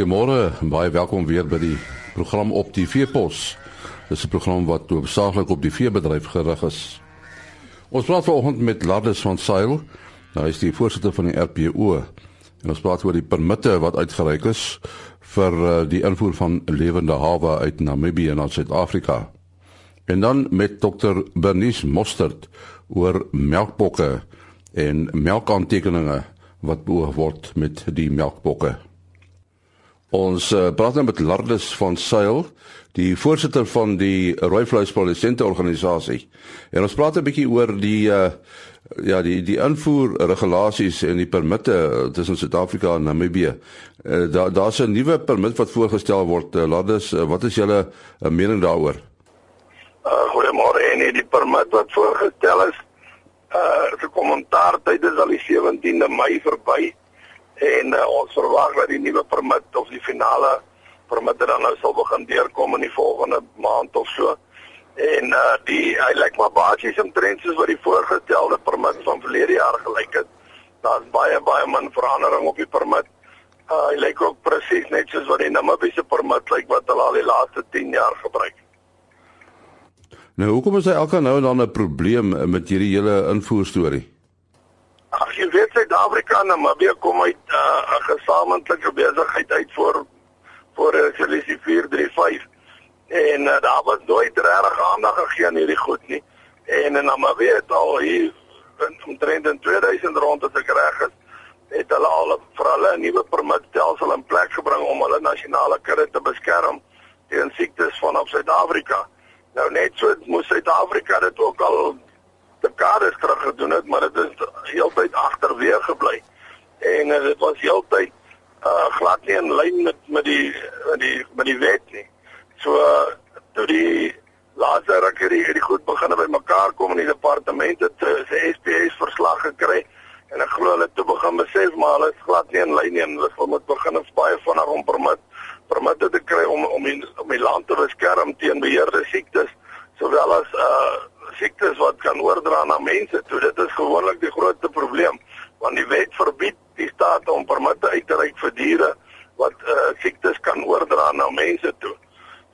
Goeiemôre, baie welkom weer by die program op die Veepos. Dis 'n program wat hoofsaaklik op die veebedryf gerig is. Ons praat vanoggend met Lardus van Sail. Nou hy is die voorsitter van die RPO. En ons praat oor die permitte wat uitgereik is vir uh, die invoer van lewende hawe uit Namibië na Suid-Afrika. En dan met Dr. Bernice Mostert oor melkbokke en melkaantekeninge wat beoog word met die melkbokke. Ons uh, praat nou met Lardus van Sail, die voorsitter van die Rooi Vleis Produsente Organisasie. En ons praat 'n bietjie oor die uh, ja, die die invoer regulasies en die permitte tussen Suid-Afrika en Namibië. Uh, daar daar's 'n nuwe permit wat voorgestel word. Uh, Lardus, uh, wat is julle uh, mening daaroor? Uh, Goeiemôre. Nee, die permit wat voorgestel is, uh, se kommentaar tyd is al die 17de Mei verby en uh, ons verwag dat die nuwe permit of die finale permit dan nou sal begin deurkom in die volgende maand of so. En uh die hy lyk maar basies omtrent soos wat die voorgestelde permit van verlede jaar gelyk het. Daar's baie baie min verandering op die permit. Uh hy lyk ook presies net soos wat die Namibiese permit lyk wat hulle al die laaste 10 jaar gebruik. Nou hoekom is hy elke nou dan 'n probleem met hierdie hele invoer storie? Suid-Afrika en Namibië kom uit uh, 'n uh, gesamentlike besigheid uit voor voor resolusie 435 en uh, daar was nooit regtig aandag gegee aan hierdie goed nie. En in Namibië het al hier omtrent in 2000 rond as ek reg is, het hulle al vir hulle 'n nuwe permitstelsel in plek gebring om hulle nasionale kudde te beskerm teen siektes vanaf Suid-Afrika. Nou net so moes Suid-Afrika dit ook al dekades terug gedoen het, maar dit is heeltyd agterweer gebly. En uh, dit was heeltyd uh glad nie in lyn met met die met die met die wet nie. So uh, toe die laaste ruk hierdie hierdie goed begin by mekaar kom in die departement het uh, se SPS verslag gekry en ek glo hulle toe begin besef maar hulle is glad nie in lyn nie en hulle moet begin op baie vinnig om permit permitte te kry om om die, om die land te beskerm teen beheerde siektes sowel as uh siektes wat kan oordra na mense toe. Dit is gewoonlik die grootste probleem want die wet verbied die staat om permitte uit te reik vir diere wat uh, siektes kan oordra na mense toe.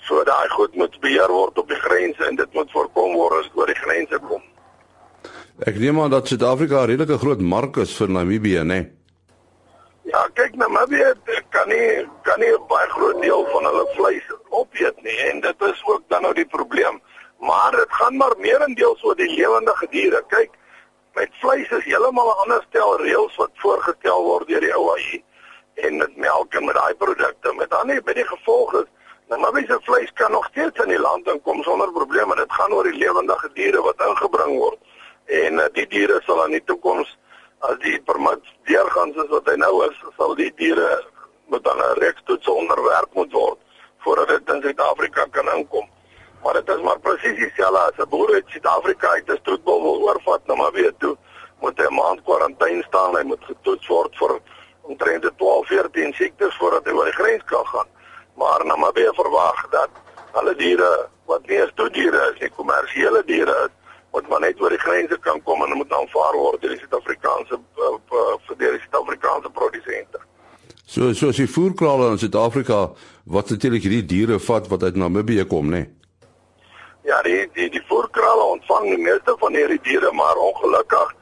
So daai goed moet beheer word op die grense en dit moet voorkom word as oor die grense kom. Ek neem aan dat Suid-Afrika 'n redelike groot mark is vir Namibië, né? Nee? Ja, kyk, Namibië kan nie kan nie baie groot deel van hulle vleis opeet nie en dit is ook dan nou die probleem maar dit gaan maar meerendeels oor die lewende diere. Kyk, met vleis is heeltemal 'n ander stel reëls wat voorgestel word deur die OAI en met melk en met daai produkte. Met dan nie by die gevolg is nou maar se vleis kan nog steeds in die land inkom sonder probleme. Dit gaan oor die lewende diere wat ingebring word. En uh, die diere sal in die toekoms as die permit deurgaan soos wat hy nou is, sal die diere met dan 'n reeks toetse onderwerp moet word voordat dit in Suid-Afrika kan inkom maar dit is maar presies dieselfde as 'n boer uit Suid-Afrika uit 'n stroetbal wil oorvat na nou weer toe moet hy 'n maand kwarantyne staan hy moet getoets word vir omtrent 12 14 siektes voordat hy oor die grens kan gaan maar nou maar weer verwag dat alle diere wat nie as diere is nie kommersiële diere is moet maar net oor die grense kan kom en moet aanvaar word deur die Suid-Afrikaanse uh, uh, vir die Suid-Afrikaanse produsente So so as jy voerkrale in Suid-Afrika wat natuurlik hierdie diere vat wat uit Namibië kom, né? Nee? Ja, die die die voerkrale ontvang die meeste van hierdie diere, maar ongelukkig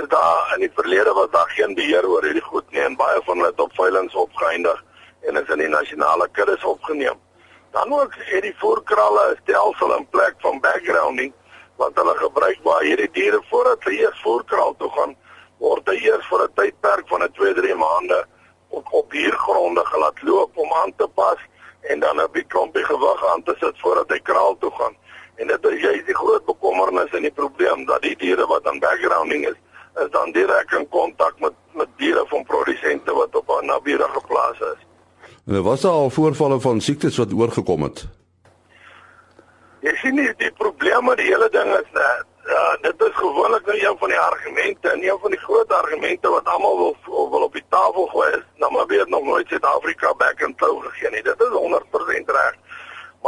is daar in die verlede was daar geen beheer oor hierdie goed nie en baie van hulle het op veiling opgeëindig en is in die nasionale kuddes opgeneem. Dan ook het die voerkrale 'n stelsel in plek van backgrounding wat hulle gebruik waar hierdie diere voordat hulle eers voerkraal toe gaan, word hulle eers vir 'n tydperk van 'n 2-3 maande op op hiergronde gelaat loop om aan te pas en dan 'n bietjie klompie gewig aan te sit voordat hy kraal toe gaan. En dit is jy die groot bekommernis en die probleem dat die diere wat aan backgrounding is, is dan direk in kontak met met diere van produsente wat op 'n naburige plaas is. En er was daar al voorvalle van siektes wat oorgekom het. Jy sien nie die probleem met die hele ding is dat ja, dit is gewoonlik nou een van die argumente en een van die groot argumente wat almal wil wil op die tafel gooi is, nou maar weet nog nooit Suid-Afrika back and toe gegee nie. Dit is 100% reg.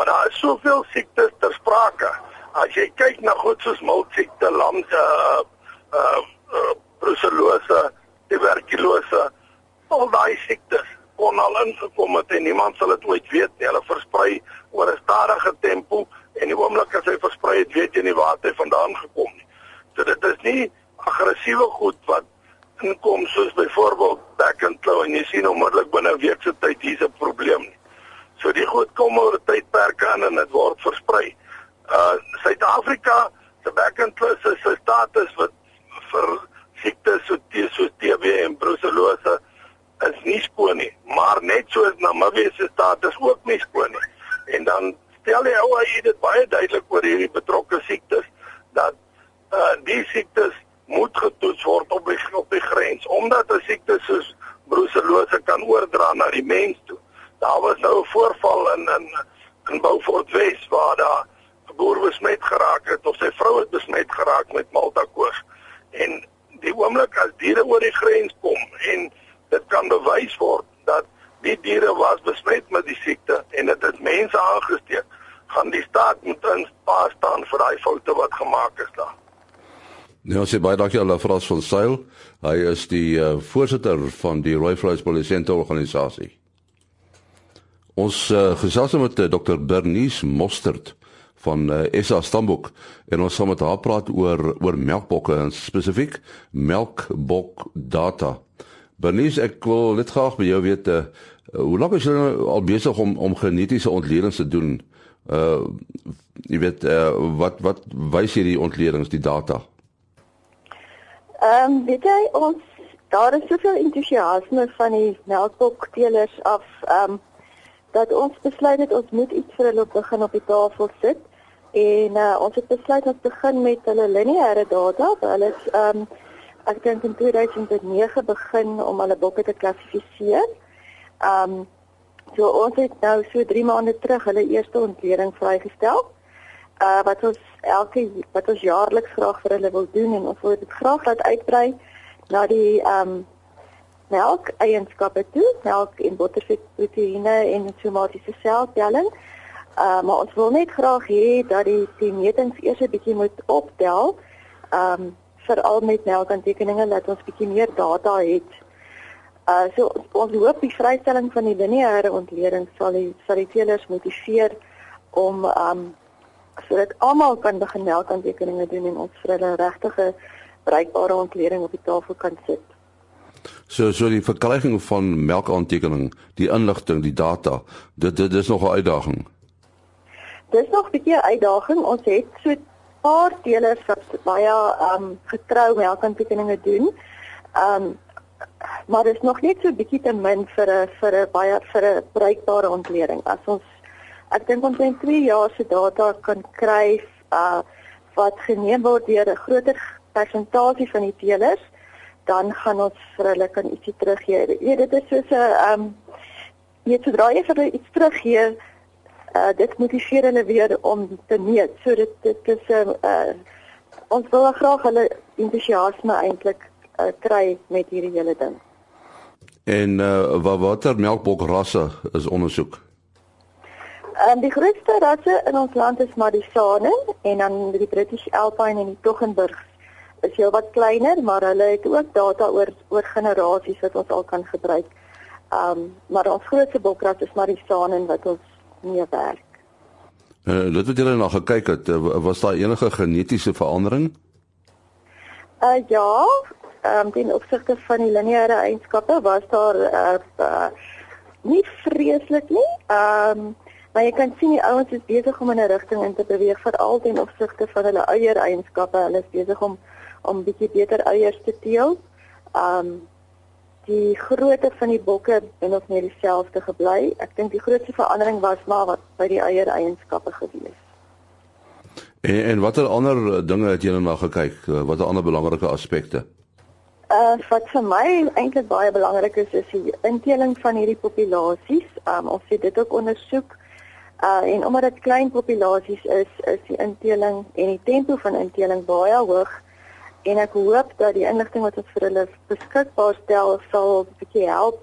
Maar daar is soveel siektes ter sprake. As jy kyk na goed soos miltsiekte, lamse, uh uh, uh brucellose, tuberkulose, al daai siektes kon al ingekom het en niemand sal dit ooit weet nie. Hulle versprei oor 'n stadige tempo en die oomblik as hy versprei het, weet jy nie waar hy vandaan gekom nie. So dit is nie aggressiewe goed wat inkom soos byvoorbeeld back and claw en jy sien onmiddellik binne 'n week se tyd hier's 'n probleem nie. So die goed kom oor 'n tydperk aan en dit word versprei. Uh Suid-Afrika se and claw se status wat vir siektes so so TB en brucellose is nie skoon nie, maar net soos Namibië se status ook nie skoon nie. En dan stel jy ou hy dit baie duidelik oor hierdie betrokke siektes dat uh die siektes moet getoets word op die op die grens omdat 'n siekte soos brucellose kan oordra na die mens toe. Daar was nou 'n voorval in in in Beaufort West waar daar 'n boer besmet geraak het of sy vrou het besmet geraak met Malta koors. En die oomblik as diere oor die grens kom en dit kan bewys word dat die diere was besmet met die siekte en dit het mense aangesteek, gaan die staat moet instaan staan vir daai foute wat gemaak is daar. Nou sê baie dankie aan Lafras van Sail. Hy is die uh, voorsitter van die Rooi Vleis Polisente organisasie. Ons uh, gesels met uh, Dr Bernice Mostert van uh, SA Stambok en ons gaan met haar praat oor oor melkbokke en spesifiek melkbok data. Bernice, ek wil net graag by jou weet uh, hoe lank is jy nou al besig om om genetiese ontledings te doen? Uh jy weet uh, wat wat wys hierdie ontledings die data? Ehm um, weet jy ons daar is soveel entoesiasme van die melkbokteelers af ehm um, dat ons besluit het ons moet iets vir hulle begin op die tafel sit en uh, ons het besluit ons begin met hulle lineêre data. Hulle is ehm um, ek dink in 2009 begin om hulle bokke te klassifiseer. Ehm um, so ons het nou so 3 maande terug hulle eerste ontleding vrygestel uh, wat ons elke wat ons jaarliks graag vir hulle wil doen en ons wil dit graag laat uitbrei na die ehm um, melk eienskappe toe, melk en bottervet proteïene en somatiese seltelling. Uh, maar ons wil net graag hê dat die die metings eers 'n bietjie moet optel. Ehm um, veral met melkaantekeninge dat ons bietjie meer data het. Uh so ons hoop die vrystelling van die lineêre ontleding sal die sal die teelers motiveer om ehm um, sodat almal kan begin melkaantekeninge doen en ons vir hulle regtige bruikbare ontleding op die tafel kan sit. So so die verkryging van melkaantekening, die inligting, die data, dit dit is nog 'n uitdaging. Dis nog 'n bietjie uitdaging. Ons het so 'n paar teelers wat baie ehm um, getrou melkaantekeninge doen. Ehm um, maar dit is nog net so 'n bietjie te min vir 'n vir 'n baie vir 'n bruikbare ontleding. As ons ek dink ons in 2 jaar se data kan kry uh wat geneem word deur 'n groter persentasie van die teelers, dan gaan ons vir hulle kan ietsie teruggee. Ja, dit is soos 'n um jy sodra jy vir hulle iets teruggee, uh dit motiveer hulle weer om te meet. So dit dit is 'n uh, ons wil graag hulle entoesiasme eintlik uh, kry met hierdie hele ding. En uh wat watter melkbokrasse is ondersoek? Ehm um, die grootste rasse in ons land is Madisane en dan die British Alpine en die Toggenburg is heel wat kleiner, maar hulle het ook data oor oor generasies wat ons al kan gebruik. Ehm um, maar ons grootste bokras is Madisane wat ons mee werk. Uh, dit het julle nog gekyk het uh, was daar enige genetiese verandering? Uh ja, ehm um, ten opsigte van die lineêre eienskappe was daar uh, uh nie vreeslik nie. Ehm um, Maar jy kan sien die ouens is besig om in 'n rigting in te beweeg veral ten opsigte van hulle eier eienskappe. Hulle is besig om om bietjie beter eiers te teel. Um die grootte van die bokke en of net dieselfde gebly. Ek dink die grootste verandering was maar wat by die eier eienskappe gewees. En en watter ander dinge het julle na gekyk? Watter ander belangrike aspekte? Uh wat vir my eintlik baie belangrik is is die inteling van hierdie populasies. Um ons het dit ook ondersoek Uh en omdat dit klein populasies is, is die inteling en die tempo van inteling baie hoog en ek hoop dat die inligting wat ons vir hulle beskikbaar stel sal 'n bietjie help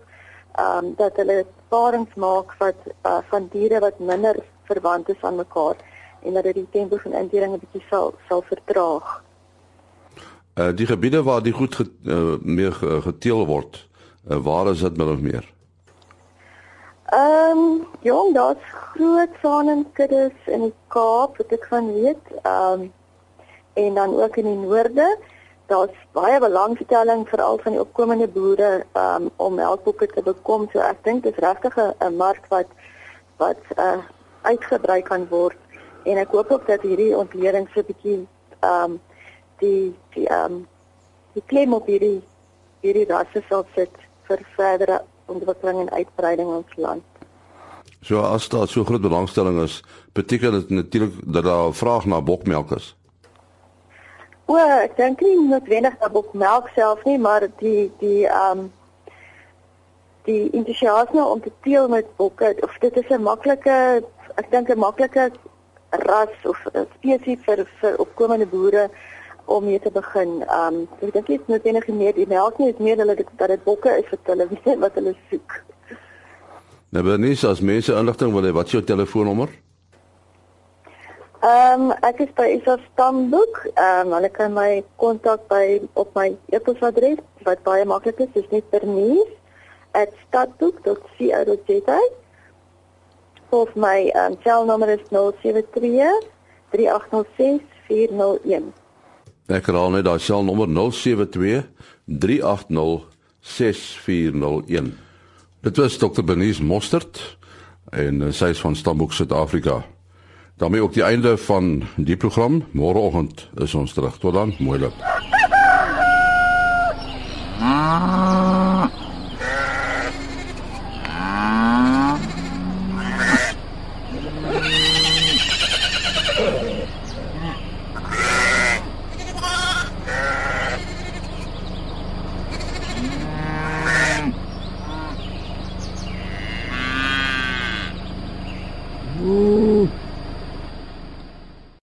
um dat hulle parings maak wat uh, van diere wat minder verwant is aan mekaar en dat dit die tempo van inteling 'n bietjie sal sal vertraag. Uh die gebiede waar die goed get, uh, meer geteel word, uh, waar is dit min of meer? Ehm um, jong, daar's groot saankuddes in die Kaap wat ek van weet. Ehm um, en dan ook in die noorde. Daar's baie belangstelling veral van die opkomende boere um, om melkboeke te bekom. So ek dink dit is regtig 'n mark wat wat uh, uitgebrei kan word en ek hoop ook dat hierdie ontleding so 'n bietjie ehm die die ehm um, die klem op hierdie hierdie rasse sal sit vir verdere ontwikkeling en uitbreiding in ons land. So as daar so groot belangstelling is, beteken dit natuurlik dat daar 'n vraag na bokmelk is. O, ek dink nie noodwendig dat bokmelk self nie, maar die die ehm um, die entoesiasme om te teel met bokke of dit is 'n maklike ek dink 'n maklike ras of spesies vir vir opkomende boere om mee te begin. Ehm um, ek dink dit is noodwendig meer die melk nie is meer hulle dat dit bokke is vir hulle weet wat hulle soek. Nou Bernice, as mense inligting wil hê, wat is jou telefoonnommer? Ehm um, ek is by Isa Stamboek. Ehm um, hulle kan my kontak by op my e-posadres wat baie maklik is, dis net Bernice @stadboek.co.za. Of my um, selnommer is 073 3806 401. Ek herhaal net daai selnommer 072 380 6401. Dit was Dr. Bernice Mostert en uh, sy is van Stamboek Suid-Afrika. Daarmee ook die einde van die program. Môreoggend is ons terug. Tot dan, mooi loop.